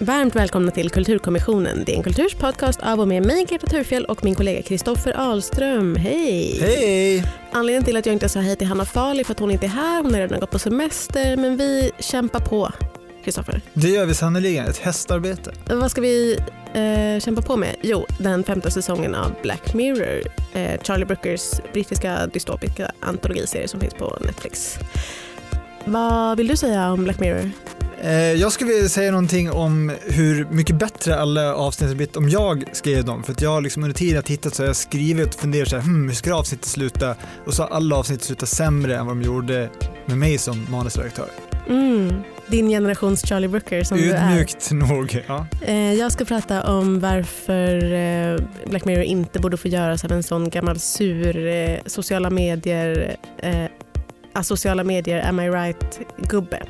Varmt välkomna till Kulturkommissionen. Det är en kulturspodcast av och med mig, Greta Thurfjell och min kollega Kristoffer Ahlström. Hej! Hej! Anledningen till att jag inte sa hej till Hanna Fali för att hon inte är här, hon har redan gått på semester, men vi kämpar på. Kristoffer, Det gör vi sannerligen, ett hästarbete. vad ska vi eh, kämpa på med? Jo, den femte säsongen av Black Mirror, eh, Charlie Brookers brittiska dystopiska antologiserie som finns på Netflix. Vad vill du säga om Black Mirror? Eh, Jag skulle vilja säga någonting om hur mycket bättre alla avsnitt har blivit om jag skrev dem. För att jag liksom under tiden jag tittat så har jag skrivit och funderat så här, hmm, hur ska avsnittet sluta? Och så har alla avsnitt slutat sämre än vad de gjorde med mig som manusredaktör. Mm, din generations Charlie Brooker som du är. Ödmjukt nog. Ja. Eh, Jag ska prata om varför eh, Black Mirror inte borde få göras av en sån gammal sur sociala medier, Eh, sociala asociala medier, am I right-gubbe.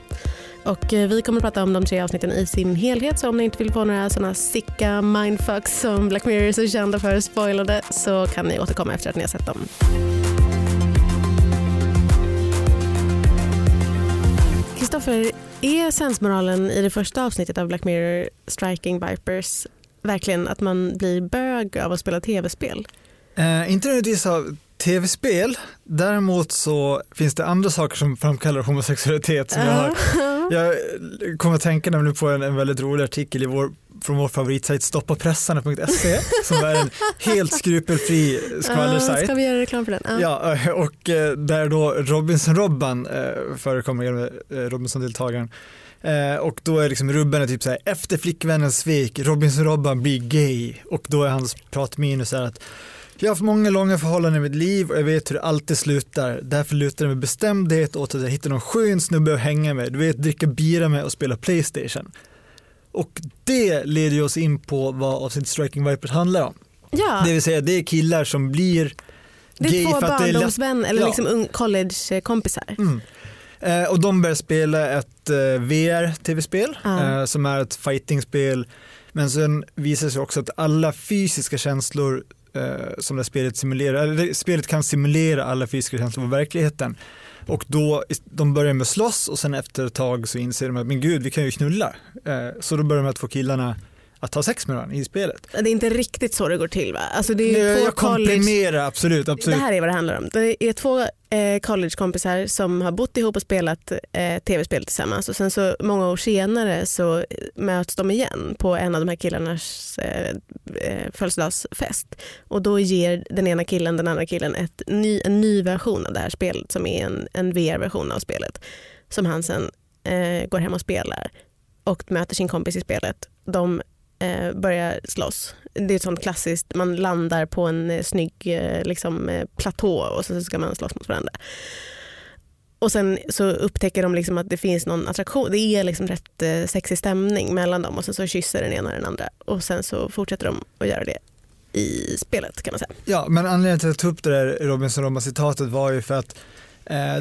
Och eh, vi kommer att prata om de tre avsnitten i sin helhet så om ni inte vill få några såna sicka mindfucks som Black Mirror är så kända för spoilade så kan ni återkomma efter att ni har sett dem. Kristoffer, är sensmoralen i det första avsnittet av Black Mirror Striking Vipers verkligen att man blir bög av att spela tv-spel? Eh, inte nödvändigtvis av tv-spel, däremot så finns det andra saker som framkallar homosexualitet som jag har Jag kommer att tänka nu på en, en väldigt rolig artikel i vår, från vår favoritsajt stoppapressarna.se som är en helt skrupelfri skvallersajt. ska vi göra reklam för den? Ja. Ja, eh, och eh, där då Robinson-Robban eh, förekommer, Robinson-deltagaren. Och då är liksom rubben är typ så här, efter flickvännens svek, Robinson-Robban blir gay. Och då är hans pratminus att jag har haft många långa förhållanden i mitt liv och jag vet hur det alltid slutar. Därför lutar det med bestämdhet åt att jag hittar någon skön snubbe att hänga med. Du vet, dricka bira med och spela Playstation. Och det leder oss in på vad avsnitt Striking Vipers handlar om. ja. Det vill säga det är killar som blir det är gay två för att det är barndomsvänner eller Ja. liksom collegekompisar. Mm. Eh, och de börjar spela ett eh, VR-tv-spel Ja. eh, som är ett fightingspel. Men sen visar det sig också att alla fysiska känslor Eh, som det spelet simulerar, eller spelet kan simulera alla fysiska känslor av verkligheten. Och då, de börjar med att slåss och sen efter ett tag så inser de att men gud vi kan ju knulla. Eh, så då börjar de här två killarna att ha sex med varandra i spelet. Det är inte riktigt så det går till va? Alltså det är Nej, jag komprimerar absolut, absolut. Det här är vad det handlar om. Det är två eh, collegekompisar som har bott ihop och spelat eh, tv-spel tillsammans och sen så många år senare så möts de igen på en av de här killarnas eh, eh, födelsedagsfest och då ger den ena killen den andra killen ett ny, en ny version av det här spelet som är en, en VR-version av spelet som han sen eh, går hem och spelar och möter sin kompis i spelet. De eh, börjar slåss. Det är ett sånt klassiskt, man landar på en eh, snygg eh, liksom, eh, platå och så ska man slåss mot varandra. Och sen så upptäcker de liksom att det finns någon attraktion, det är liksom rätt eh, sexig stämning mellan dem och sen så kysser den ena den andra och sen så fortsätter de att göra det i spelet kan man säga. Ja, men anledningen till att jag tog upp det där Robinson Roma-citatet var ju för att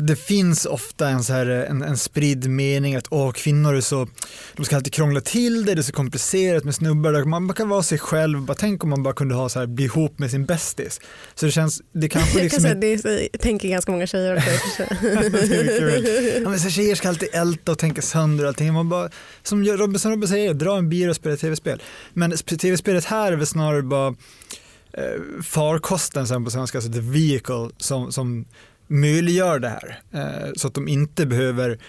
det finns ofta en, så här, en, en spridd mening att åh, kvinnor är så, de ska alltid krångla till det, det är så komplicerat med snubbar, man kan vara sig själv, bara tänk om man bara kunde ha så här, bli ihop med sin bästis. Så det känns, det kanske Jag liksom kan är säga, det är- tänker ganska många tjejer också. ja, men så här, tjejer ska alltid älta och tänka sönder och allting. Man bara, som Robinson Robban säger, dra en bira och spela tv-spel. Men sp- tv-spelet här är väl snarare bara eh, farkosten sen på svenska, alltså the vehicle som, som möjliggör det här. Eh, så att de inte behöver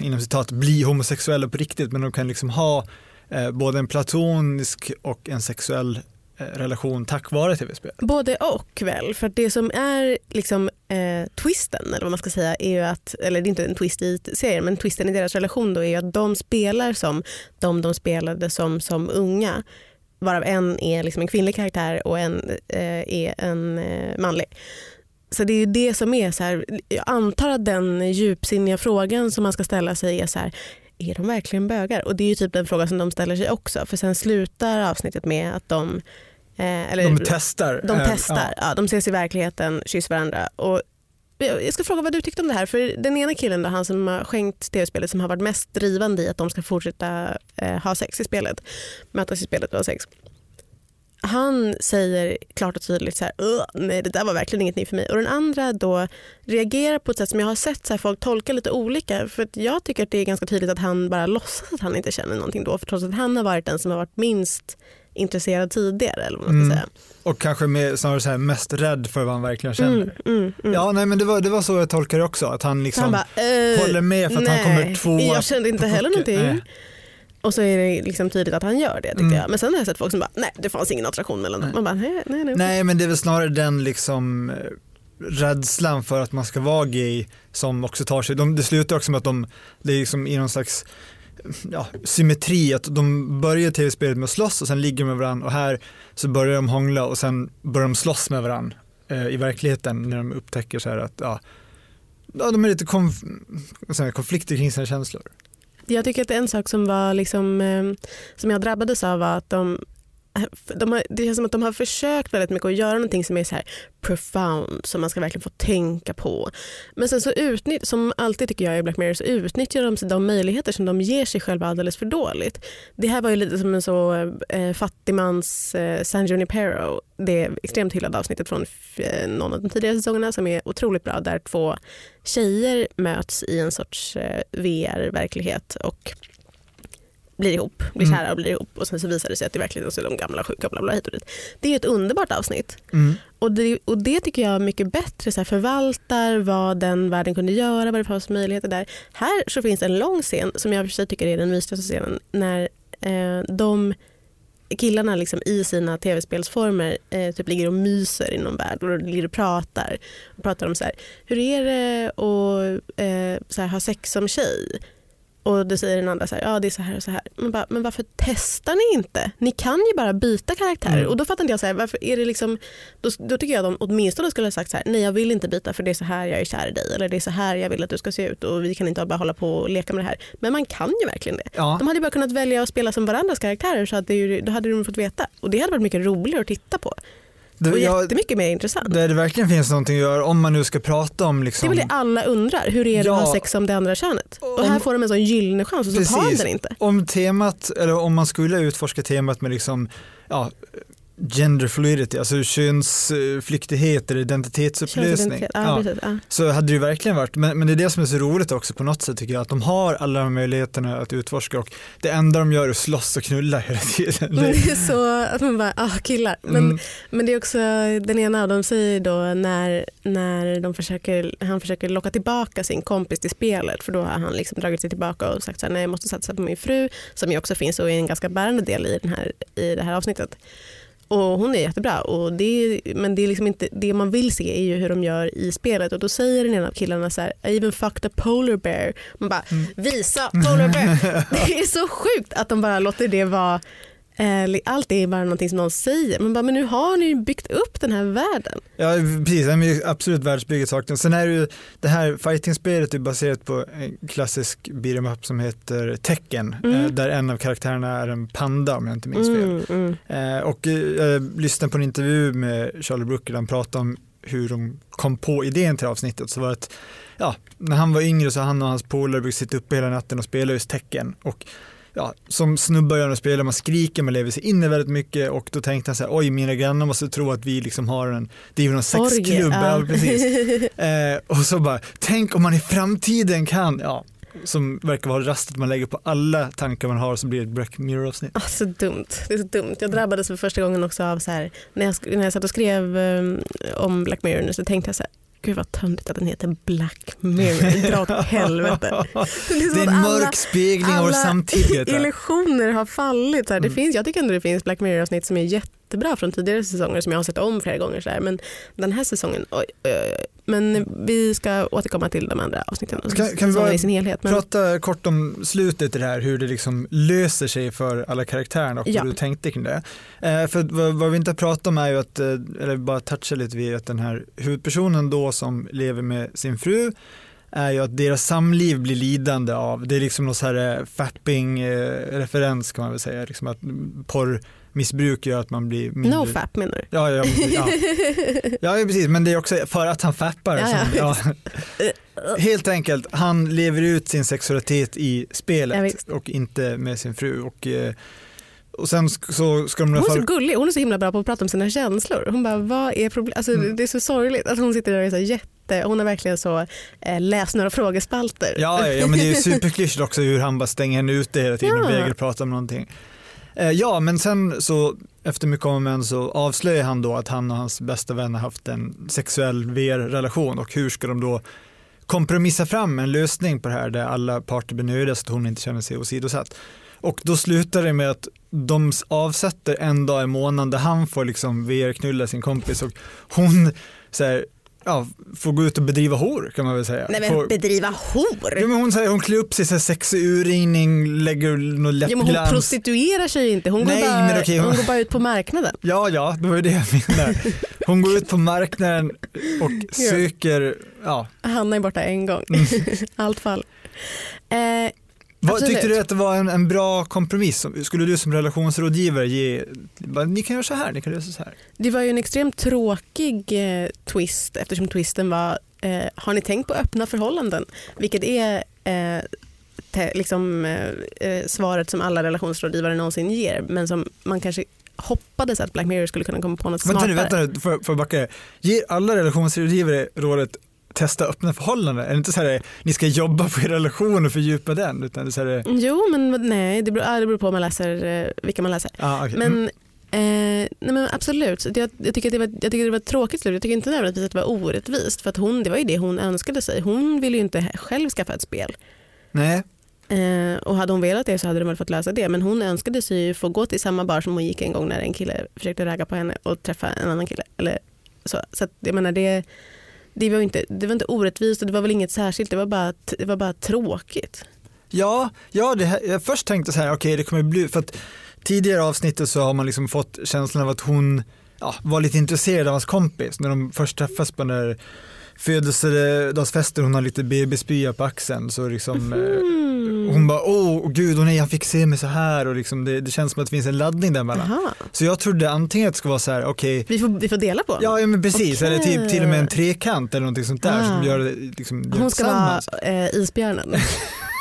inom citat bli homosexuella på riktigt men de kan liksom ha eh, både en platonisk och en sexuell eh, relation tack vare tv-spel. Både och väl, för det som är liksom, eh, twisten, eller vad man ska säga, är ju att, eller det är inte en twist i serien, men twisten i deras relation då är ju att de spelar som de de spelade som som unga, varav en är liksom en kvinnlig karaktär och en eh, är en eh, manlig. Så det är ju det som är så här, jag antar att den djupsinniga frågan som man ska ställa sig är så här, är de verkligen bögar? Och det är ju typ den frågan som de ställer sig också, för sen slutar avsnittet med att de Eh, eller, De testar. de eh, testar. Ja. de ses i verkligheten, kysser varandra. Och jag jag ska fråga vad du tyckte om det här. För Den ena killen, då, han som har skänkt tv-spelet som har varit mest drivande i att de ska fortsätta eh, ha sex i spelet, mötas i spelet och ha sex. Han säger klart och tydligt så här, "Ugh, nej det där var verkligen ingenting för mig. Och den andra då reagerar på ett sätt som jag har sett så här, folk tolka lite olika. För jag tycker att det är ganska tydligt att han bara låtsas att han inte känner någonting då. För trots att han har varit den som har varit minst intresserad tidigare. Eller vad man ska Mm. säga. Och kanske mer, snarare så här, mest rädd för vad han verkligen känner. Mm, mm, mm. Ja, nej men det var, det var så jag tolkar det också, att han liksom han bara, håller med för att nej, han kommer två Jag kände inte heller någonting. Nej. Och så är det liksom tydligt att han gör det tyckte Mm. jag. Men sen har jag sett folk som bara, nej det fanns ingen attraktion mellan dem. Nej. Man bara, nej, nej, nej. Nej men det är väl snarare den liksom eh, rädslan för att man ska vara gay som också tar sig, de, det slutar också med att de, det är liksom i någon slags ja, symmetri, att de börjar tv-spelet med att slåss och sen ligger de med varandra och här så börjar de hångla och sen börjar de slåss med varandra eh, i verkligheten när de upptäcker så här att ja, ja de är lite konf konflikter kring sina känslor. Jag tycker att en sak som, var liksom, eh, som jag drabbades av var att de, de har, det känns som att de har försökt väldigt mycket att göra någonting som är så här profound, som man ska verkligen få tänka på. Men sen så utnyttjar, som alltid tycker jag i Black Mirror, så utnyttjar de de möjligheter som de ger sig själva alldeles för dåligt. Det här var ju lite som en så eh, fattigmans eh, San Junipero, det extremt hyllade avsnittet från eh, någon av de tidigare säsongerna som är otroligt bra, där två tjejer möts i en sorts eh, VR-verklighet och blir ihop, blir Mm. kära och blir ihop och sen så visar det sig att i verkligheten så är de gamla sjuka bla bla hit och dit. Det är ett underbart avsnitt Mm. och det, och det tycker jag mycket bättre så här, förvaltar vad den världen kunde göra, vad det fanns möjligheter där. Här så finns en lång scen som jag för sig tycker är den mysigaste scenen när eh, de killarna liksom i sina tv-spelsformer eh, typ ligger och myser i någon värld och ligger och pratar. Och pratar om så här, hur är det att eh, så här, ha sex som tjej? Och då säger den andra så här, ja det är så här och så här. Man bara, men varför testar ni inte? Ni kan ju bara byta karaktärer. Mm. Och då fattar inte jag, så här, varför är det liksom, då, då tycker jag de åtminstone skulle ha sagt så här, nej jag vill inte byta för det är så här jag är kär i dig. Eller det är så här jag vill att du ska se ut och vi kan inte bara hålla på och leka med det här. Men man kan ju verkligen det. Ja. De hade ju bara kunnat välja att spela som varandras karaktärer så att det, då hade de fått veta. Och det hade varit mycket roligare att titta på. Det, Och jättemycket mer intressant. där det verkligen finns någonting att göra om man nu ska prata om Det är liksom väl det alla undrar, hur är det att Ja. ha sex som det andra könet? Och Om- här får de en sån gyllene chans och så tar de Precis. den inte. om temat, eller om man skulle utforska temat med liksom, ja, gender fluidity, alltså könsflyktighet eller identitetsupplösning. Ja, Ja, precis. Ja. så hade det ju verkligen varit, men, men det är det som är så roligt också på något sätt tycker jag, att de har alla de möjligheterna att utforska och det enda de gör är att slåss och knulla hela tiden. Men det är så att man bara, ah killar. Men, Mm. men det är också den ena av dem säger då när, när de försöker, han försöker locka tillbaka sin kompis till spelet för då har han liksom dragit sig tillbaka och sagt så här, nej jag måste satsa på min fru som ju också finns och är en ganska bärande del i, den här, i det här avsnittet. Och hon är jättebra och det är, men det, är liksom inte, det man vill se är ju hur de gör i spelet och då säger den ena av killarna så här, I even fucked a polar bear. Man bara, Mm. visa polar bear. det är så sjukt att de bara låter det vara allt är bara någonting som någon säger. Men, bara, men nu har ni byggt upp den här världen. Ja precis, det är ju absolut världsbygget saknas. Sen är det ju det här fighting-spelet är baserat på en klassisk beat'em up som heter Tekken Mm. eh, där en av karaktärerna är en panda om jag inte minns fel. Mm, mm. Eh, och eh, jag lyssnade på en intervju med Charlie Brooker där han pratade om hur de kom på idén till avsnittet. Så var det att, ja, när han var yngre så han och hans polare brukade sitta uppe hela natten och spela just tecken. Och ja, som snubbar gör när spelar, man skriker, man lever sig in i väldigt mycket och då tänkte han så här, oj mina grannar måste tro att vi liksom har en, det är ju någon sexklubb. ja. Ja. Eh, och så bara, tänk om man i framtiden kan, ja, som verkar vara rastet man lägger på alla tankar man har så blir det ett Black Mirror-avsnitt. Ah, så dumt. Det är så dumt. Jag drabbades för första gången också av så här, när jag, när jag satt och skrev um, om Black Mirror nu så tänkte jag så här, gud vad töntigt att den heter Black Mirror. Dra åt helvete. Det är, Det som är en att alla mörk spegling av vår alla samtid. illusioner har fallit. Så här, det Mm. finns, jag tycker ändå det finns Black Mirror-avsnitt som är jättebra från tidigare säsonger som jag har sett om flera gånger. Så här. Men den här säsongen, oj, oj, oj. Men vi ska återkomma till de andra avsnitten Kan- kan vi bara i sin helhet. Men, Prata kort om slutet i det här, hur det liksom löser sig för alla karaktärerna och Ja. hur du tänkte kring det. Eh, för vad, vad vi inte har pratat om är ju att, eh, eller bara toucha lite vid att den här huvudpersonen då som lever med sin fru är ju att deras samliv blir lidande av, det är liksom någon så här fapping-referens kan man väl säga, liksom att porrmissbruk gör att man blir mindre... no fap menar du? Ja, ja, ja. ja, precis, men det är också för att han fappar. Ja, som, ja. Helt enkelt, han lever ut sin sexualitet i spelet och inte med sin fru. Och, eh, och sen så ska de Hon är så gullig, hon är så himla bra på att prata om sina känslor. Hon bara, vad är problemet? Alltså, Mm. Det är så sorgligt att hon sitter där och är så jätte, hon har verkligen så eh, läs några frågespalter. Ja, ja, men det är ju superklyschigt också hur han bara stänger henne ute hela tiden och Ja. vägrar prata om någonting. Eh, ja, men sen så efter mycket om och men så avslöjar han då att han och hans bästa vän har haft en sexuell VR-relation och hur ska de då kompromissa fram en lösning på det här där alla parter blir nöjda så att hon inte känner sig åsidosatt. Och då slutar det med att de avsätter en dag i månaden där han får liksom VR-knulla sin kompis och hon så här, ja, får gå ut och bedriva hor kan man väl säga. Nej men får, bedriva hor! Ja, men hon, säger, hon klär upp sig i sexig urringning, lägger något Ja, men hon läppglans. prostituerar sig inte, hon, Nej, går, bara, okej, hon- hon går bara ut på marknaden. Ja, ja, det var ju det jag menade. Hon går ut på marknaden och söker, ja. Hanna är borta en gång. Mm. Allt fall. Eh, Vad, tyckte du att det var en, en bra kompromiss? Skulle du som relationsrådgivare ge, bara, ni kan göra så här, ni kan göra så här. det var ju en extremt tråkig eh, twist eftersom twisten var eh, har ni tänkt på öppna förhållanden? Vilket är eh, te, liksom, eh, eh, svaret som alla relationsrådgivare någonsin ger men som man kanske hoppades att Black Mirror skulle kunna komma på något Vänta smartare. nu, vänta nu, får, jag backa? Ger alla relationsrådgivare rådet testa öppna förhållanden? Är det inte så här, ni ska jobba på er relation och fördjupa den? Utan det är så här, Jo men nej, det beror, ja, det beror på man läser, eh, vilka man läser. ah, okay. Men, mm. eh, nej men absolut, jag, jag, tycker att det var, jag tycker det var ett tråkigt slut. Jag tycker inte nödvändigtvis att det var orättvist. För att hon, det var ju det hon önskade sig. Hon ville ju inte själv skaffa ett spel. Nej, Eh, och hade hon velat det så hade de väl fått lösa det. Men hon önskade sig ju få gå till samma bar som hon gick en gång när en kille försökte ragga på henne och träffa en annan kille. Eller så så att, jag menar, det, det, var inte, det var inte orättvist och det var väl inget särskilt. Det var bara, det var bara tråkigt. Ja, ja det här, jag först tänkte så här, okej det kommer bli, för att tidigare avsnittet så har man liksom fått känslan av att hon ja, var lite intresserad av hans kompis när de först träffas på den där födelsedagsfesten, hon har lite bebisspya på axeln så liksom eh, Mm. hon bara, åh gud, och nej, han fick se mig så här och liksom det, det känns som att det finns en laddning där mellan. Aha. Så jag trodde antingen att det skulle vara så här, okej, Vi, får, vi får dela på ja, ja men precis, Okej. eller typ till och med en trekant eller någonting sånt där Ah. som gör det liksom gör Hon ska vara eh, isbjörnen.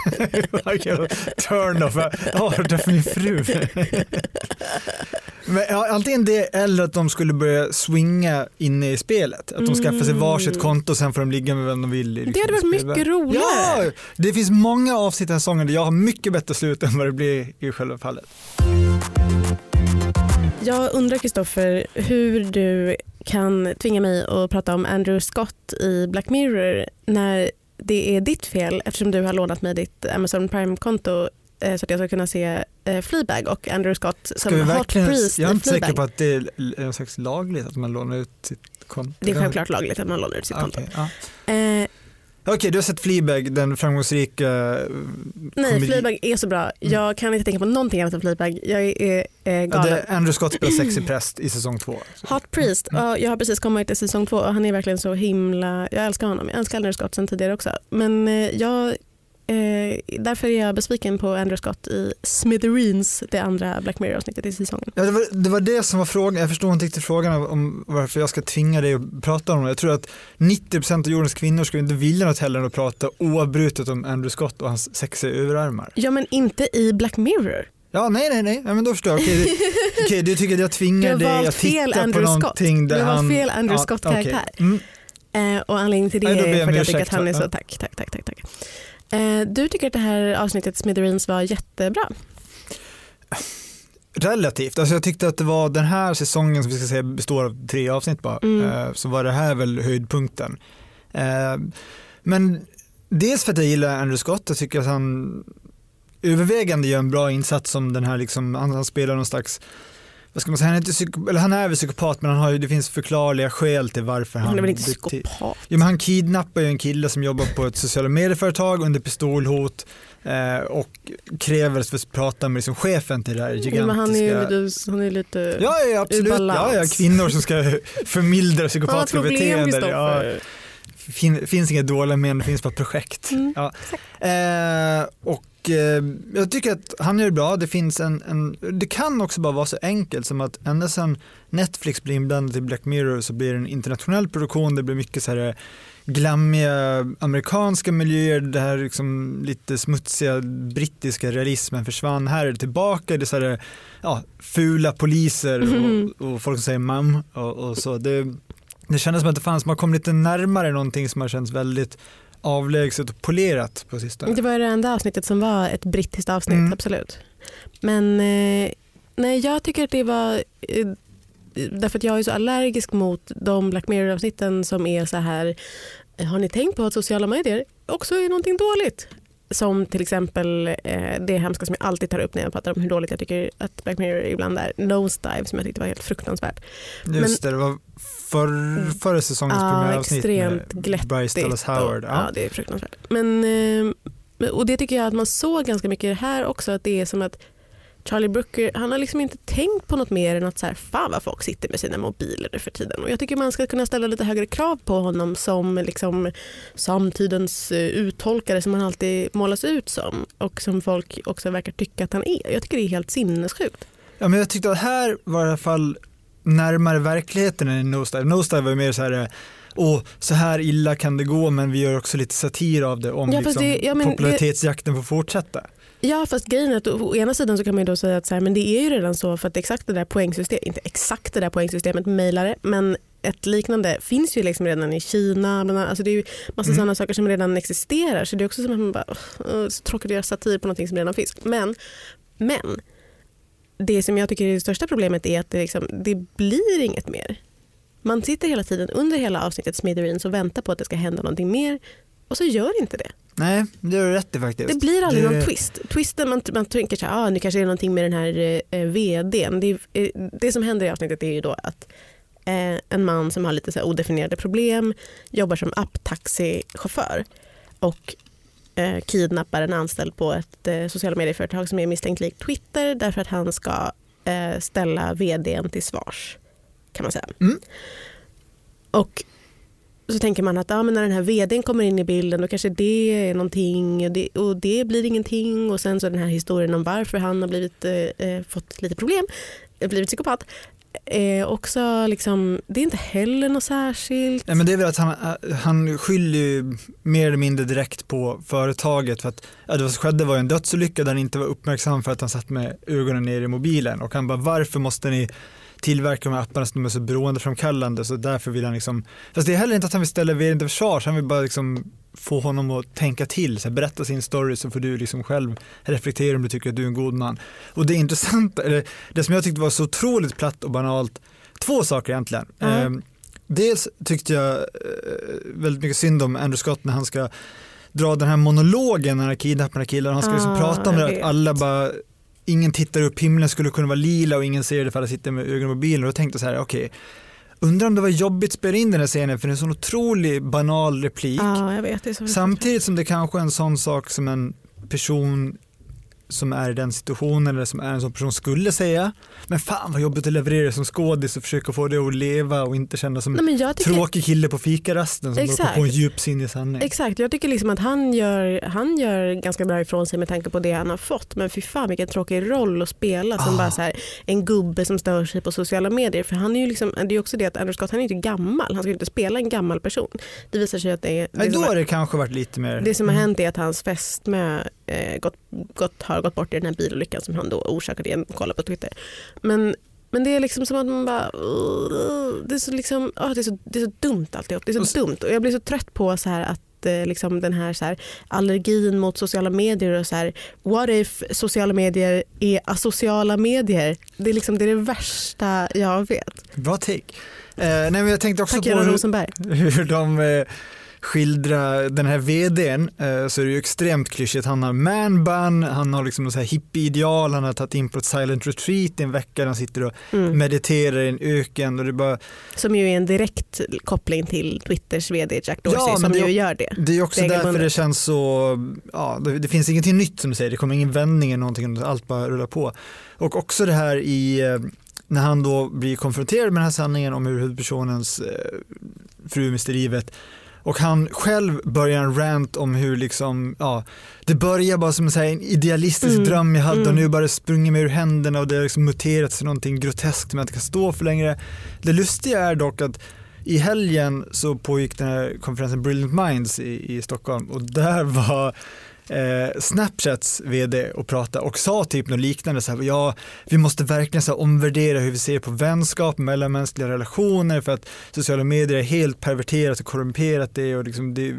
Turn off, är för min fru. Men, ja, antingen det eller att de skulle börja swinga inne i spelet. Att de skaffar sig varsitt konto och sen får de ligga med vem de vill. i Det liksom hade varit spelvärlden. mycket roligare. Ja, det finns många avsnitt i den här säsongen där jag har mycket bättre slut än vad det blir i själva fallet. Jag undrar Kristoffer hur du kan tvinga mig att prata om Andrew Scott i Black Mirror när det är ditt fel eftersom du har lånat mig ditt Amazon Prime-konto eh, så att jag ska kunna se eh, Fleabag och Andrew Scott Ska som vi hot priest jag är inte säker Fleabag. på att det är någon slags lagligt att man lånar ut sitt konto. Det är självklart lagligt att man lånar ut sitt konto. Okej, ja. Okej, du har sett Fleabag, den framgångsrika eh, nej, komedi- Fleabag är så bra. Jag kan inte tänka på någonting annat än Fleabag. Jag är eh, Ja, galen. är Andrew Scott spelar sexig präst i säsong två. Hot Priest, ja, jag har precis kommit till säsong två och han är verkligen så himla, jag älskar honom. Jag älskar Andrew Scott sen tidigare också. Men eh, jag, eh, därför är jag besviken på Andrew Scott i Smithereens, det andra Black Mirror-avsnittet i säsongen. Ja, det, var, det var det som var frågan, jag förstår inte riktigt frågan om varför jag ska tvinga dig att prata om det. Jag tror att 90% av jordens kvinnor skulle inte vilja något hellre än att prata oavbrutet om Andrew Scott och hans sexiga överarmar. Ja men inte i Black Mirror. Ja, nej, nej, nej, ja, men då förstår jag. Okej, okej, du tycker att jag tvingar dig att titta på Andrew Scott. någonting där Du har han... fel Andrew Ja, Scott-karaktär. okej. Mm. Eh, och anledningen till det Nej, är för att jag tycker att han är så, tack, tack, tack, tack, tack. Eh, du tycker att det här avsnittet Smithereens var jättebra. Relativt, alltså jag tyckte att det var den här säsongen som vi ska säga består av tre avsnitt bara, Mm. eh, så var det här väl höjdpunkten. Eh, Men dels för att jag gillar Andrew Scott, jag tycker att han övervägande gör en bra insats som den här, liksom, han, han spelar någon slags vad ska man säga, han är, inte psyko, eller han är väl psykopat men han har ju, det finns förklarliga skäl till varför han Han är väl inte psykopat? Jo, men han kidnappar ju en kille som jobbar på ett sociala medieföretag under pistolhot eh, och kräver att få prata med liksom chefen till det här gigantiska... Ja, men han är ju lite, han är lite Ja, ja absolut. Ja, ja, kvinnor som ska förmildra psykopatiska beteenden. Ja. Fin, finns inga dåliga män, det finns bara projekt. Mm, Ja. Eh, och eh, jag tycker att han gör det bra. Det, finns en, en, det kan också bara vara så enkelt som att ända sedan Netflix blir inblandad i Black Mirror så blir det en internationell produktion. Det blir mycket så här glammiga amerikanska miljöer, det här liksom lite smutsiga brittiska realismen försvann. Här är det tillbaka, det är så här, ja, fula poliser Mm. och, och folk som säger mam och, och så. Det, det kändes som att det fanns, man kom lite närmare någonting som har känts väldigt avlägset och polerat på sistone. Det var det enda avsnittet som var ett brittiskt avsnitt, Mm. absolut. Men eh, nej, jag tycker att det var... Eh, därför att jag är så allergisk mot de Black Mirror-avsnitten som är så här... Har ni tänkt på att sociala medier också är någonting dåligt? Som till exempel eh, det hemska som jag alltid tar upp när jag pratar om hur dåligt jag tycker att Black Mirror ibland är. Nosedive som jag tyckte var helt fruktansvärt. Just det, det var förr, förra säsongens Ja, premiäravsnitt extremt med glättigt Bryce Dallas Howard. Och, Ja. ja, det är fruktansvärt. Men, eh, och det tycker jag att man såg ganska mycket här också. Att det är som att Charlie Brooker, han har liksom inte tänkt på något mer än att så här, fan vad folk sitter med sina mobiler nu för tiden. Och jag tycker man ska kunna ställa lite högre krav på honom som liksom samtidens eh, uttolkare som han alltid målas ut som och som folk också verkar tycka att han är. Jag tycker det är helt sinnessjukt. Ja, men jag tyckte att här var i alla fall närmare verkligheten än i Nosedive. Nosedive var mer så här, eh, åh, så här illa kan det gå men vi gör också lite satir av det om Ja, liksom, det- ja, popularitetsjakten får fortsätta. Ja fast grejen är att å ena sidan så kan man ju då säga att så här, men det är ju redan så för att exakt det där poängsystemet, inte exakt det där poängsystemet mejlare men ett liknande finns ju liksom redan i Kina. Alltså det är ju massa Mm. sådana saker som redan existerar så det är också som att man bara, "Åh, så tråkigt att göra satir på någonting som redan finns. Men, men det som jag tycker är det största problemet är att det, liksom, det blir inget mer. Man sitter hela tiden under hela avsnittet Smithereens och väntar på att det ska hända någonting mer och så gör inte det. Nej, det har du rätt i faktiskt. Det blir aldrig Det- någon twist. Twisten man, man tänker så här, ah, nu kanske det är någonting med den här eh, vdn. Det, eh, det som händer i avsnittet är ju då att eh, en man som har lite så odefinierade problem jobbar som apptaxichaufför och eh, kidnappar en anställd på ett eh, sociala medieföretag som är misstänkt likt Twitter därför att han ska eh, ställa vdn till svars kan man säga. Mm. Och så tänker man att ja, men när den här vdn kommer in i bilden då kanske det är någonting och det, och det blir ingenting och sen så den här historien om varför han har blivit, eh, eh fått lite problem, blivit psykopat. Eh, också liksom, det är inte heller något särskilt. Nej, men det är väl att han, eh, han skyller ju mer eller mindre direkt på företaget för att ja, det som skedde var en dödsolycka där han inte var uppmärksam för att han satt med ögonen ner i mobilen och han bara varför måste ni tillverka de här apparna som är så beroendeframkallande så därför vill han liksom, fast det är heller inte att han vill ställa vdn till försvars, han vill bara liksom få honom att tänka till, så här, berätta sin story så får du liksom själv reflektera om du tycker att du är en god man. Och det intressanta, eller det som jag tyckte var så otroligt platt och banalt, två saker egentligen. Mm. Eh, dels tyckte jag eh, väldigt mycket synd om Andrew Scott när han ska dra den här monologen när han kidnappar killen. Han ska liksom Ah, prata om det att alla bara Ingen tittar upp, himlen skulle kunna vara lila och ingen ser det för alla sitter med ögonen på mobilen. Och då tänkte jag så här, okej, undrar om det var jobbigt att spela in den här scenen för det är en sån otrolig banal replik. Ja, vet. Samtidigt som det kanske är en sån sak som en person som är i den situationen eller som är en sån person skulle säga. Men fan vad jobbigt att leverera som skådis och försöka få det att leva och inte känna som Nej, tycker, tråkig kille på fikarasten som Exakt. på en djupsinnig sanning. Exakt, jag tycker liksom att han gör, han gör ganska bra ifrån sig med tanke på det han har fått. Men fy fan vilken tråkig roll att spela som Ah. bara så här, en gubbe som stör sig på sociala medier. För han är ju liksom, det är också det att Andrew Scott han är inte gammal, han ska inte spela en gammal person. Det visar sig att det är... Nej, det då som har har, det kanske varit lite mer. det som har Mm. hänt är att hans fästmö eh, gått, gått, har gått bort i den här bilolyckan som han då orsakade genom att kolla på Twitter. Men men det är liksom som att man bara... Det är så, liksom, åh, det är så, det är så dumt alltihop. Det är så dumt. Och jag blir så trött på så här att eh, liksom den här, så här allergin mot sociala medier och så här what if sociala medier är asociala medier? Det är, liksom, det, är det värsta jag vet. Bra take. Eh, nej, men jag tänkte också Tack på hur, hur de eh, skildrar den här vdn eh, så är det ju extremt klyschigt. Han har manbun, han har liksom så här hippie-ideal, han har tagit in på ett silent retreat i en vecka, där han sitter och Mm. mediterar i en öken och det är bara, Som ju är en direkt koppling till Twitters vd Jack Dorsey Ja, som det- ju gör det. det är också därför Regelbundet. det känns så, ja det, det finns ingenting nytt som du säger, det kommer ingen vändning eller någonting, allt bara rullar på. Och också det här i, eh, när han då blir konfronterad med den här sanningen om hur huvudpersonens eh, fru mister livet och han själv börjar en rant om hur liksom, ja, det börjar bara som en, idealistisk Mm, dröm jag hade och mm. nu bara det sprungit mig ur händerna och det har liksom muterat till någonting groteskt som jag inte kan stå för längre. Det lustiga är dock att i helgen så pågick den här konferensen Brilliant Minds i, i Stockholm och där var eh, Snapchats vd och pratade och sa typ något liknande så här, ja vi måste verkligen så här, omvärdera hur vi ser på vänskap, mellanmänskliga relationer för att sociala medier är helt perverterat och korrumperat det och liksom det,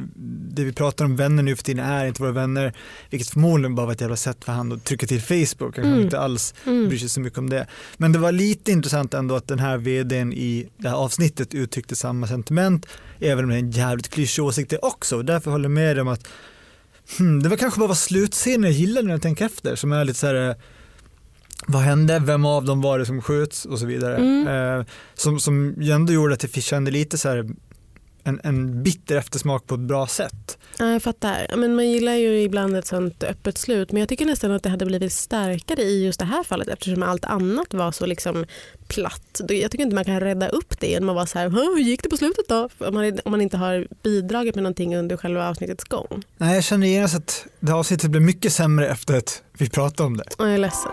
det vi pratar om vänner nu för tiden är inte våra vänner vilket förmodligen bara var ett jävla sätt för han att trycka till Facebook, han mm. inte alls mm. bryr sig så mycket om det. Men det var lite intressant ändå att den här vdn i det här avsnittet uttryckte samma sentiment även om det är en jävligt klyschig åsikt det också. Därför håller jag med om att Hmm, det var kanske bara var slutscenen jag gillade när jag tänker efter som är lite så här eh, vad hände, vem av dem var det som sköts och så vidare. Mm. Eh, som, som ändå gjorde att jag kände lite så här en, en bitter eftersmak på ett bra sätt. Ja, jag fattar. Men man gillar ju ibland ett sånt öppet slut men jag tycker nästan att det hade blivit starkare i just det här fallet eftersom allt annat var så liksom platt. Jag tycker inte man kan rädda upp det genom att vara så här, hur gick det på slutet då? Om man, om man inte har bidragit med någonting under själva avsnittets gång. Nej, jag känner genast att det avsnittet blev mycket sämre efter att vi pratade om det. Jag är ledsen.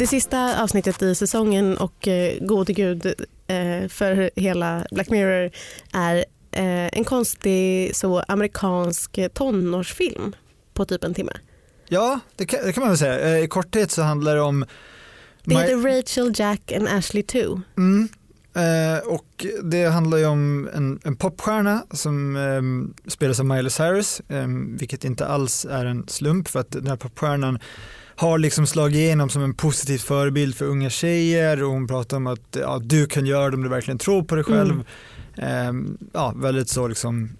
Det sista avsnittet i säsongen och eh, gode gud eh, för hela Black Mirror är eh, en konstig så amerikansk tonårsfilm på typ en timme. Ja, det kan, det kan man väl säga. Eh, I korthet så handlar det om det heter Rachel, Jack and Ashley 2. Mm. Eh, och det handlar ju om en, en popstjärna som eh, spelas av Miley Cyrus, eh, vilket inte alls är en slump för att den här popstjärnan har liksom slagit igenom som en positiv förebild för unga tjejer och hon pratar om att ja, du kan göra det om du verkligen tror på dig själv. Mm. ja, väldigt så liksom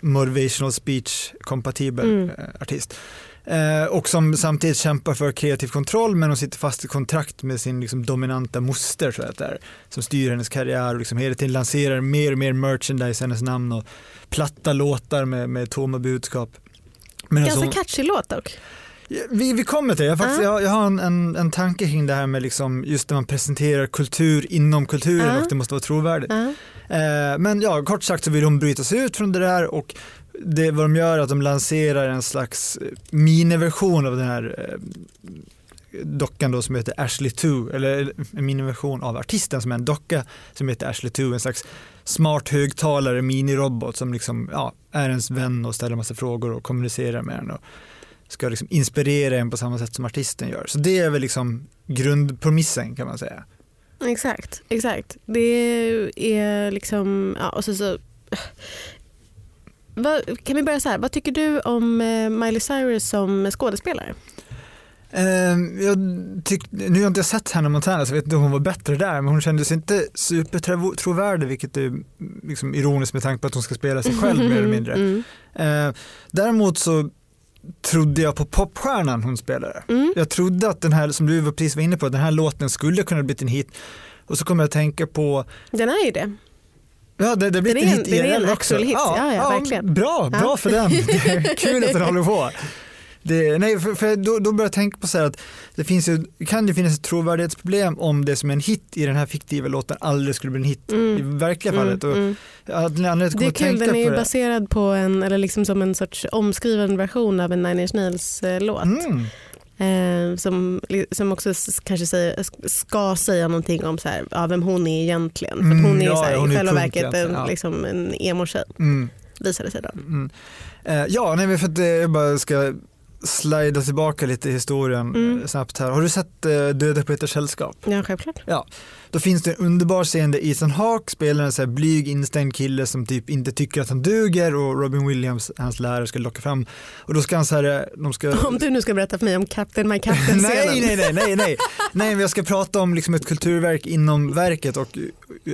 motivational speech kompatibel mm. Eh, artist. Eh, och som samtidigt kämpar för kreativ kontroll men hon sitter fast i kontrakt med sin liksom, dominanta moster att det är, som styr hennes karriär och liksom hela tiden lanserar mer och mer merchandise i hennes namn och platta låtar med, med tomma budskap. Ganska alltså, catchy låt dock. Vi, vi kommer till det. Jag, faktiskt, jag, jag har en, en, en tanke kring det här med liksom just när man presenterar kultur inom kulturen och det måste vara trovärdigt. Eh, men ja, kort sagt så vill de bryta sig ut från det där och det vad de gör är att de lanserar en slags miniversion av den här eh, dockan då som heter Ashley 2 eller en miniversion av artisten som är en docka som heter Ashley 2 en slags smart högtalare minirobot som liksom ja, är ens vän och ställer massa frågor och kommunicerar med den och ska liksom inspirera en på samma sätt som artisten gör. Så det är väl liksom grundpromissen kan man säga. Exakt, exakt. Det är liksom, ja, och så, så vad, kan vi börja så här, vad tycker du om eh, Miley Cyrus som skådespelare? Uh, jag tyck, nu har jag inte sett Hannah Montana så jag vet inte om hon var bättre där men hon kändes inte supertrovärdig vilket är liksom ironiskt med tanke på att hon ska spela sig själv mer eller mindre. Mm. Uh, däremot så trodde jag på popstjärnan hon spelade. Mm. Jag trodde att den här, som du precis var inne på, den här låten skulle kunna bli en hit. Och så kommer jag att tänka på... Den är ju det. Ja, det, det blir en hit Det är en actual hit, ja, ja, ja, verkligen. Bra, bra ja. för den. Kul att den håller på. Det, nej, för, för då, då börjar jag tänka på så här att det finns ju, kan ju finnas ett trovärdighetsproblem om det som är en hit i den här fiktiva låten aldrig skulle bli en hit mm. i verkliga mm, fallet. Och mm. det är kul, den är ju baserad på en, eller liksom som en sorts omskriven version av en Nine Inch Nails eh, låt. Mm. Eh, som, som också kanske säger, ska säga någonting om så här, ja, vem hon är egentligen. För mm, hon är ja, så här, hon i själva verket en, ja. liksom en emo-tjej. Mm. Visade sig då. Mm. Eh, ja, nej, för att jag bara ska slida tillbaka lite i historien mm. snabbt här. Har du sett eh, Döda på sällskap? Ja, självklart. Ja, Då finns det en underbar scen där Ethan Hawke spelar en så här blyg instängd kille som typ inte tycker att han duger och Robin Williams, hans lärare, ska locka fram och då ska han så här, de ska Om du nu ska berätta för mig om Captain My Captain nej, nej, nej, nej, nej, nej, men jag ska prata om liksom ett kulturverk inom verket och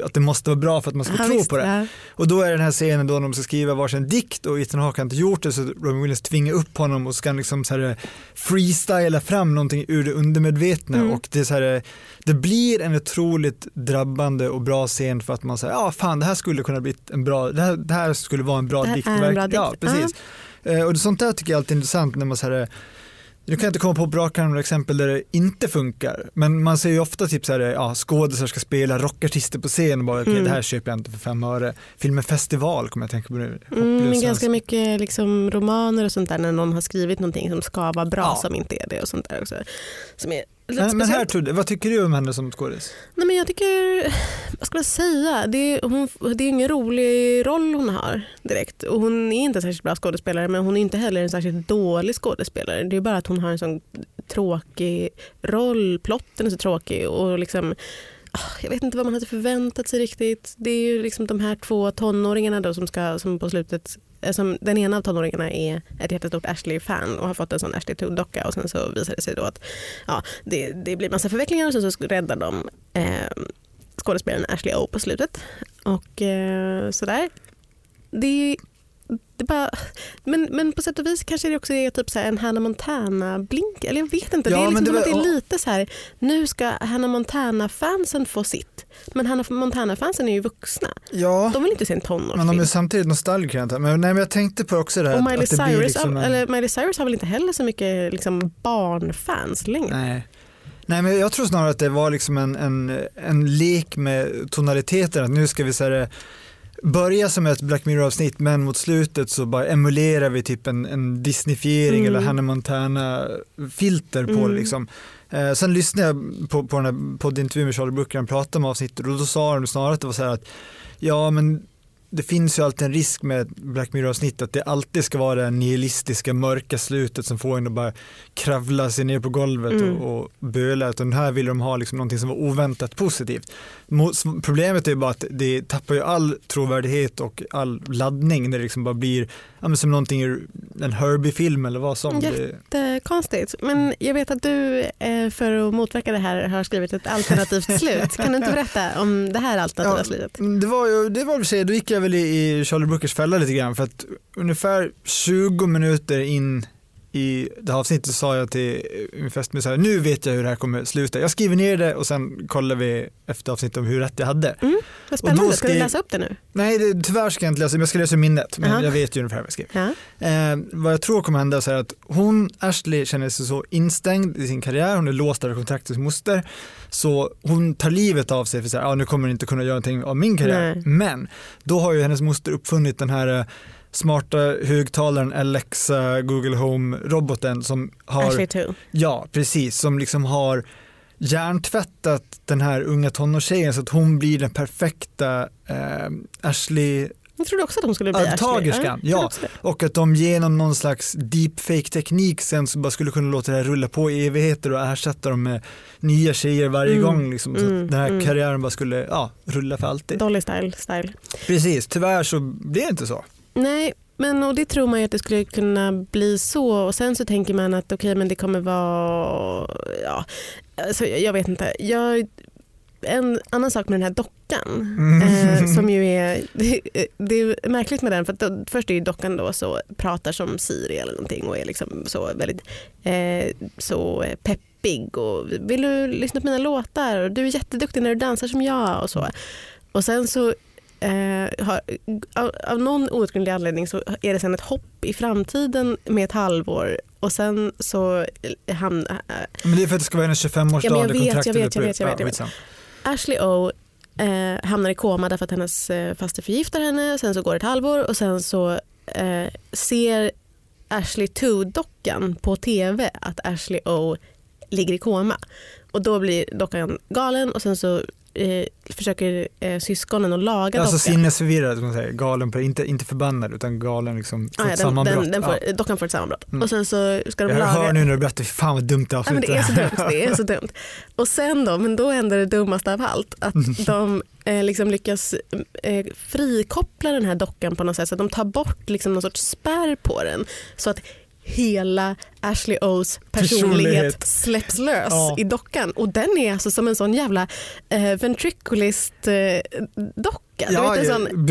att det måste vara bra för att man ska Ja, tro visst, på det. ja. Och då är den här scenen då de ska skriva varsin dikt och Ethan Hawke har inte gjort det så Robin Williams tvingar upp honom och ska han liksom så här freestyla fram någonting ur det undermedvetna Mm. och det är så här, det blir en otroligt drabbande och bra scen för att man säger ja fan det här skulle kunna bli en bra, det här, det här skulle vara en bra diktverk. bra Ja, dikt. precis. Eh, Och sånt där tycker jag alltid är intressant när man så här nu kan jag inte komma på bra några exempel där det inte funkar, men man ser ju ofta typ så här, ja, skådisar ska spela rockartister på scen och bara okej Mm. det här köper jag inte för fem öre. Filmen Festival kommer jag tänka på nu. Mm, svensk. ganska mycket liksom romaner och sånt där när någon har skrivit någonting som ska vara bra Ja. som inte är det och sånt där också. Som är lite men, men här vad tycker du om henne som skådis? Nej, men jag tycker, vad ska man säga, det är, hon, det är ingen rolig roll hon har direkt. Och hon är inte en särskilt bra skådespelare men hon är inte heller en särskilt dålig skådespelare. Det är bara att hon har en sån tråkig roll, plotten är så tråkig och liksom Ah, jag vet inte vad man hade förväntat sig riktigt. Det är ju liksom de här två tonåringarna då som, ska, som på slutet eh, som den ena av tonåringarna är ett jättestort Ashley-fan och har fått en sån Ashley Toad-docka och sen så visar det sig då att ja, det, det blir massa förvecklingar och sen så räddar de eh, skådespelaren Ashley O på slutet. Och eh, sådär. Det det bara, men, men på sätt och vis kanske det också är typ så en Hannah Montana-blink. Eller jag vet inte. Ja, det är liksom det var- det är lite så här, nu ska Hannah Montana-fansen få sitt. Men Hannah Montana-fansen är ju vuxna. Ja, De vill inte se en men de tonårsfilm. är samtidigt nostalgiker jag. men, nej, men jag tänkte på också det här Och Miley att det blir Cyrus, liksom en... eller Miley Cyrus har väl inte heller så mycket liksom barnfans längre. Nej. Nej men jag tror snarare att det var liksom en, en, en lek med tonaliteter. Att nu ska vi så här, börja som ett Black Mirror avsnitt men mot slutet så bara emulerar vi typ en, en Disneyfiering Mm. eller Hannah Montana filter på Mm. det liksom. Eh, sen lyssnade jag på, på den här poddintervjun med Charlie Brooker, han pratade om avsnittet och då sa de snarare att det var så här att ja men det finns ju alltid en risk med Black Mirror-avsnitt att det alltid ska vara det nihilistiska mörka slutet som får en att bara kravla sig ner på golvet Mm. och, och böla. Utan här vill de ha liksom någonting som var oväntat positivt. Problemet är bara att det tappar ju all trovärdighet och all laddning när det liksom bara blir ja, men som någonting ur en Herbie-film eller vad som. Jättekonstigt. Men jag vet att du eh, för att motverka det här har skrivit ett alternativt slut. Kan du inte berätta om det här alternativa Ja, slutet? Mm, Det var ju, det var för sig, då gick jag väl i, i Charlie Brookers fälla lite grann för att ungefär 20 minuter in i det här avsnittet så sa jag till min fästmö så här, nu vet jag hur det här kommer sluta. Jag skriver ner det och sen kollar vi efter avsnittet om hur rätt jag hade. Vad Och spännande. Ska du läsa upp det nu? Nej, det, tyvärr ska jag inte läsa, men jag ska läsa minnet. Men Jaha. jag vet ju ungefär vad jag skrev. Ja. Eh, vad jag tror kommer hända så är att hon, Ashley, känner sig så instängd i sin karriär, hon är låst av kontraktets moster, så hon tar livet av sig för att ah, nu kommer hon inte kunna göra någonting av min karriär. Nej. Men då har ju hennes moster uppfunnit den här eh, smarta högtalaren Alexa Google Home-roboten som har, Ashley ja precis, som liksom har hjärntvättat den här unga tonårstjejen så att hon blir den perfekta eh, Ashley Jag trodde också att hon skulle bli jag ja. och att de genom någon slags deepfake-teknik sen så bara skulle kunna låta det här rulla på i evigheter och ersätta dem med nya tjejer varje Mm, gång. Liksom, så mm, att den här mm. karriären bara skulle ja, rulla för alltid. Dolly style. style. Precis, tyvärr så blir det inte så. Nej, men och det tror man ju att det skulle kunna bli så och sen så tänker man att okej men det kommer vara, ja, alltså, jag vet inte. Jag, en annan sak med den här dockan Mm. eh, som ju är, det, det är märkligt med den för att då, först är ju dockan då så pratar som Siri eller någonting och är liksom så väldigt eh, så peppig och vill du lyssna på mina låtar och du är jätteduktig när du dansar som jag och så. Och sen så eh, har, av, av någon outgrundlig anledning så är det sen ett hopp i framtiden med ett halvår och sen så hamnar Men det är för att det ska vara hennes 25-årsdag. Ja, jag vet, jag vet, jag vet, jag vet, jag vet. Ashley O eh, hamnar i koma därför att hennes eh, faste förgiftar henne. Sen så går det ett halvår och sen så eh, ser Ashley 2-dockan på tv att Ashley O ligger i koma. Och då blir dockan galen och sen så eh, försöker eh, syskonen att laga Alltså dockan. sinnesförvirrad, man säger. galen på inte, inte förbannad utan galen liksom, får Ah, ja, ett den, sammanbrott. den, den får, ja. Dockan får ett sammanbrott. Mm. Och sen så ska de Jag laga... hör nu när du berättar, fan vad dumt det Ja, men det är så dumt. Det är så dumt. Och sen då, men då händer det dummaste av allt. Att de eh, liksom lyckas eh, frikoppla den här dockan på något sätt. Så att de tar bort liksom någon sorts spärr på den. Så att hela Ashley O's personlighet, Personlighet. släpps lös Ja. i dockan. Och den är alltså som en sån jävla eh, ventriculist eh, docka. Du Ja, vet, en sån.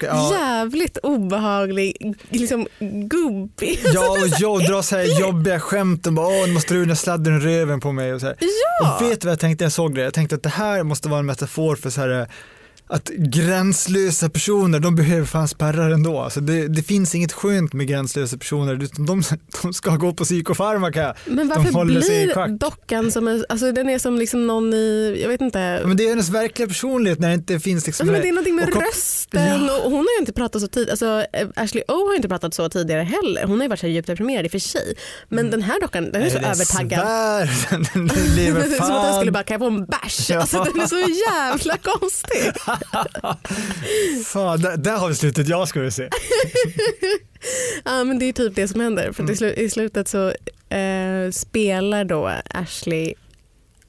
Ja. jävligt obehaglig, liksom gubbig. Ja, och jag drar så här jobbiga skämt och bara åh, nu måste du den sladden i röven på mig. Och, så här. Ja. och vet du vad jag tänkte när jag såg det? Jag tänkte att det här måste vara en metafor för så här att gränslösa personer, de behöver fan spärrar ändå. Alltså det, det finns inget skönt med gränslösa personer, utan de, de ska gå på psykofarmaka. Men varför blir dockan som en, alltså den är som liksom någon i, jag vet inte, Men det är hennes verkliga personlighet när det inte finns liksom alltså, men det är någonting med och- rösten Ja. och hon har ju inte pratat så tidigt, alltså Ashley O har ju inte pratat så tidigare heller. Hon har ju varit så djupt deprimerad i och för sig. Men den här dockan den är så Nej, den övertaggad. svär, den lever är som att den fan. skulle bara, kan jag få en bärs? Ja. Alltså, den är så jävla konstig. Fan, där, där har vi slutet jag skulle se. Ja, men det är typ det som händer. För Mm. i slutet så eh, spelar då Ashley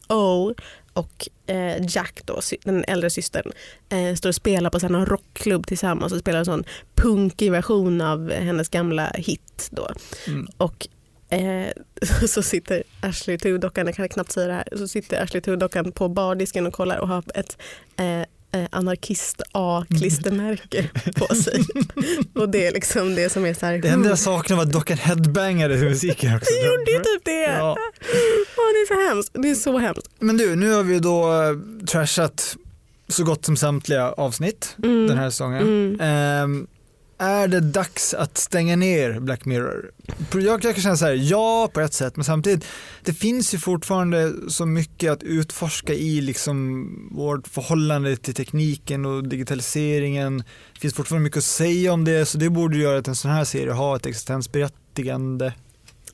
O och eh, Jack, då, den äldre systern, eh, står och spelar på någon rockklubb tillsammans och spelar en sån punkig version av hennes gamla hit. Då. Mm. Och eh, så sitter Ashley Tudockan, jag kan knappt säga det här, så sitter Ashley Tudockan på bardisken och kollar och har ett eh, eh, anarkist A-klistermärke på sig. och det är liksom det som är så här. Det enda jag saknar var dockan headbangade till musiken också. Det gjorde ju typ det. Ja. Åh, det är så hemskt. Det är så hemskt. Men du, nu har vi då eh, trashat så gott som samtliga avsnitt Mm. den här säsongen. Mm. Ehm, är det dags att stänga ner Black Mirror? Jag, jag kan känna så här, ja på ett sätt, men samtidigt, det finns ju fortfarande så mycket att utforska i liksom vårt förhållande till tekniken och digitaliseringen. Det finns fortfarande mycket att säga om det, så det borde göra att en sån här serie har ett existensberättigande.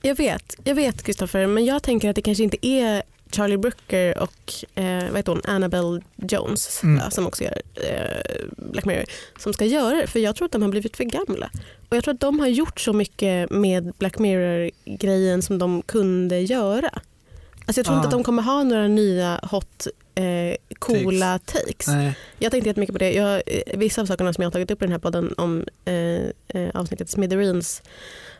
Jag vet, jag vet Kristoffer, men jag tänker att det kanske inte är Charlie Brooker och eh, vad heter hon, Annabelle Jones Mm. som också gör eh, Black Mirror som ska göra det för jag tror att de har blivit för gamla. Och jag tror att de har gjort så mycket med Black Mirror-grejen som de kunde göra. Alltså jag tror Ah. inte att de kommer ha några nya hot eh, coola takes. Nej. Jag tänkte jättemycket på det. Jag, eh, vissa av sakerna som jag har tagit upp i den här podden om eh, eh, avsnittet Smithereens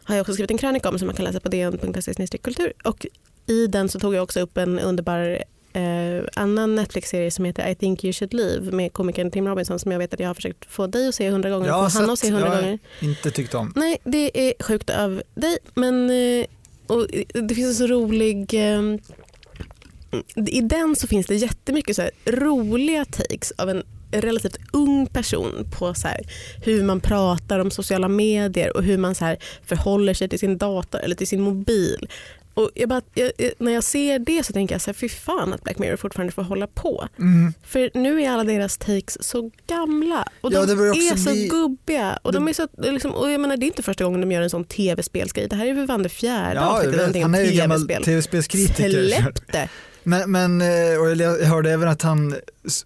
har jag också skrivit en krönika om som man kan läsa på dn.se kultur. Och i den så tog jag också upp en underbar eh, annan Netflix-serie som heter I think you should leave med komikern Tim Robinson som jag vet att jag har försökt få dig att se hundra gånger och Hanna att se hundra gånger. Inte tyckt om. Nej, det är sjukt av dig. Men eh, och det finns en så rolig... Eh, I den så finns det jättemycket så roliga takes av en relativt ung person på så hur man pratar om sociala medier och hur man så förhåller sig till sin dator eller till sin mobil. Och jag bara, jag, när jag ser det så tänker jag så här, fy fan att Black Mirror fortfarande får hålla på. Mm. För nu är alla deras takes så gamla och Ja, de är så bli- gubbiga. Och de är så, liksom, och jag menar, det är inte första gången de gör en sån tv-spelsgrej. Det här är för fan det fjärde Ja, avsnittet han är ju gammal tv-spel. tv-spelskritiker. Släpp det! Men, men eh, och jag hörde även att han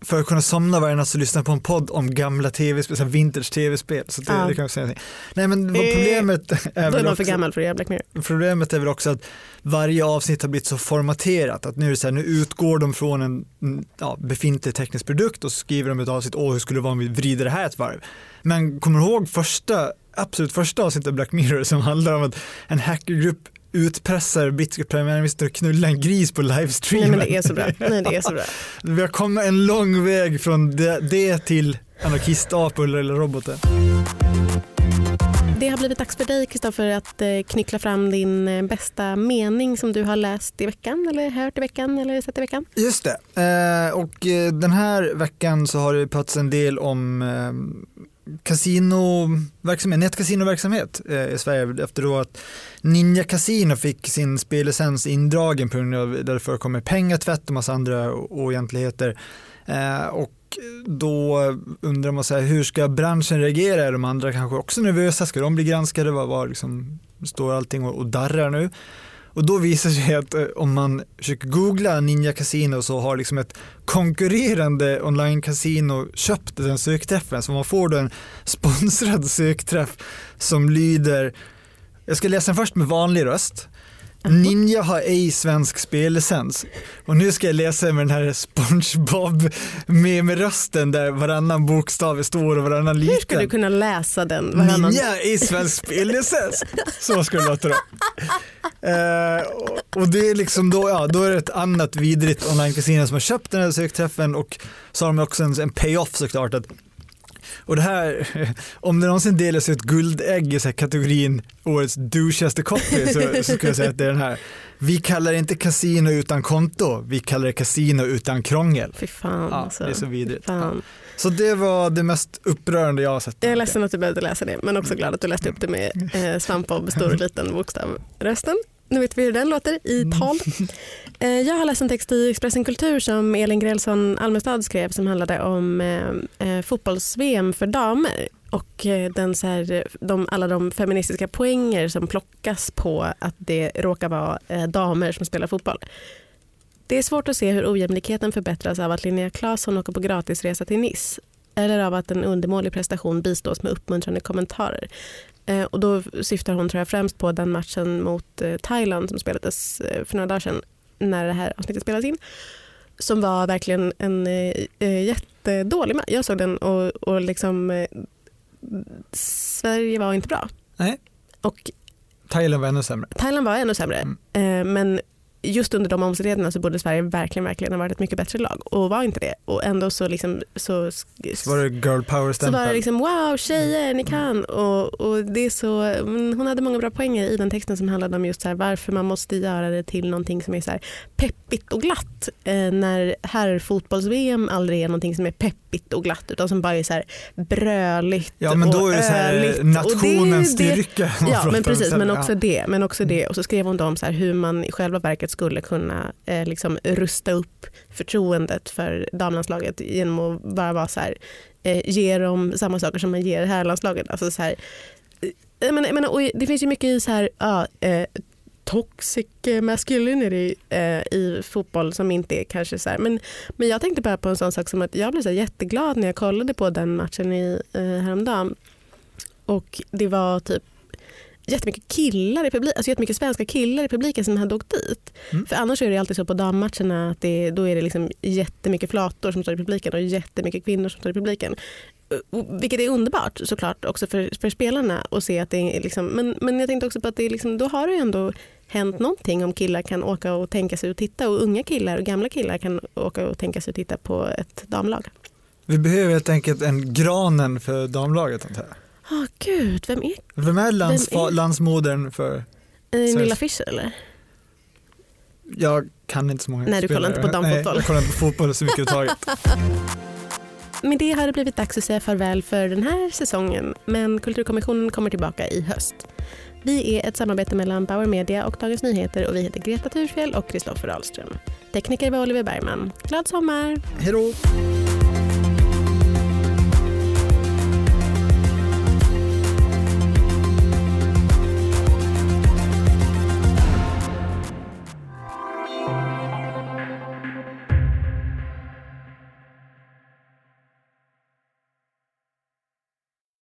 för att kunna somna varje natt så lyssnar på en podd om gamla tv-spel, vintage tv-spel. Så det, Ja. det kan jag säga. någonting. Nej men Eh, problemet är Då är väl man för också, gammal för att göra Black Mirror. problemet är väl också att varje avsnitt har blivit så formaterat att nu är det så här, nu utgår de från en mm, ja, befintlig teknisk produkt och så skriver de ett avsnitt, åh hur skulle det vara om vi vrider det här ett varv. Men kommer du ihåg första, absolut första avsnittet av Black Mirror som handlar om att en hackergrupp utpressar brittiska premiärministern att knulla en gris på Nej livestreamen. men det är så bra. Nej, det är så bra. Vi har kommit en lång väg från det, det till anarkistapor eller robotar. Det har blivit dags för dig Kristoffer att eh, knyckla fram din eh, bästa mening som du har läst i veckan eller hört i veckan eller sett i veckan. Just det, eh, och den här veckan så har det pratats en del om kasinoverksamhet, nätkasinoverksamhet i Sverige efter då att Ninja Casino fick sin spellicens indragen på grund av där det förekommer pengatvätt och massa andra oegentligheter. Eh, och då undrar man så här, hur ska branschen reagera? Är de andra kanske också nervösa? Ska de bli granskade? Vad, vad liksom, står allting och, och darrar nu? Och då visar det sig att eh, om man försöker googla Ninja Casino så har liksom ett konkurrerande online-casino köpt den sökträffen. Så man får då en sponsrad sökträff som lyder, jag ska läsa den först med vanlig röst. Ninja har ej svensk spellicens. Och nu ska jag läsa med den här SpongeBob med, rösten där varannan bokstav står och varannan liten. Hur ska du kunna läsa den? Varannan... Ninja ej svensk spellicens. Så ska det låta då. Eh, och- det är liksom då, ja, då är det ett annat vidrigt online-casino som har köpt den här sökträffen och så har de också en, en payoff såklart att och det här, om det någonsin delas ut guldägg i så kategorin årets douchigaste copy så, så skulle jag säga att det är den här. Vi kallar det inte kasino utan konto, vi kallar det kasino utan krångel. Fy fan Ja, alltså. det är så vidrigt. Fan. Så det var det mest upprörande jag har sett. Jag är ledsen att du behövde läsa det men också glad att du läste upp det med eh, Svampbob stor och liten bokstav rösten. Nu vet vi hur den låter i tal. Eh, jag har läst en text i Expressen Kultur som Elin Grälsson Almestad skrev som handlade om eh, eh, fotbolls-VM för damer och den så här, de, alla de feministiska poänger som plockas på att det råkar vara eh, damer som spelar fotboll. Det är svårt att se hur ojämlikheten förbättras av att Linnea Claesson åker på gratisresa till Nice eller av att en undermålig prestation bistås med uppmuntrande kommentarer. Eh, och då syftar hon tror jag, främst på den matchen mot eh, Thailand som spelades eh, för några dagar sedan när det här avsnittet spelades in. Som var verkligen en eh, jättedålig match. Jag såg den och, och liksom, Sverige var inte bra. Nej. Och Thailand var ännu sämre. Thailand var ännu sämre. Mm. Men just under de omständigheterna så borde Sverige verkligen, verkligen ha varit ett mycket bättre lag och var inte det. Och ändå så, liksom, så, Så var det girl så var det liksom wow tjejer ni kan och, och det är så, mm, hon hade många bra poänger i den texten som handlade om just så här, varför man måste göra det till någonting som är så här peppigt och glatt eh, när herrfotbolls-VM aldrig är någonting som är peppigt och glatt utan som bara är så här bröligt Ja men då är det så här nationens styrka. Ja men precis, men också det. Men också det. Och så skrev hon då om så här hur man i själva verket skulle kunna eh, liksom rusta upp förtroendet för damlandslaget genom att bara vara så här, eh, ge dem samma saker som man ger herrlandslaget. Alltså så här, eh, jag menar, jag menar, det finns ju mycket i så här, ja, eh, toxic eh, masculinity eh, i fotboll som inte är kanske så här. Men, men jag tänkte bara på en sån sak som att jag blev så här jätteglad när jag kollade på den matchen i, eh, häromdagen. Och det var typ jättemycket killar i publiken, alltså jättemycket svenska killar i publiken som hade åkt dit. Mm. För annars är det alltid så på dammatcherna att det, då är det liksom jättemycket flator som står i publiken och jättemycket kvinnor som står i publiken. Och- Vilket är underbart såklart också för, för spelarna att se att det är liksom, men, men jag tänkte också på att det är liksom, då har det ändå hänt någonting om killar kan åka och tänka sig och titta och unga killar och gamla killar kan åka och tänka sig och titta på ett damlag. Vi behöver helt enkelt en granen för damlaget. antar jag. Åh gud, vem är Vem är, lands, Vem är- landsmodern för, eh, Nilla Fischer eller? jag kan inte så många Nej, du kollar spelare. inte på damfotboll. Nej, jag kollar inte på fotboll så mycket överhuvudtaget. Med det har det blivit dags att säga farväl för den här säsongen men Kulturkommissionen kommer tillbaka i höst. Vi är ett samarbete mellan Bauer Media och Dagens Nyheter och vi heter Greta Thurfjell och Kristoffer Ahlström. Tekniker var Oliver Bergman. Glad sommar! Hej då!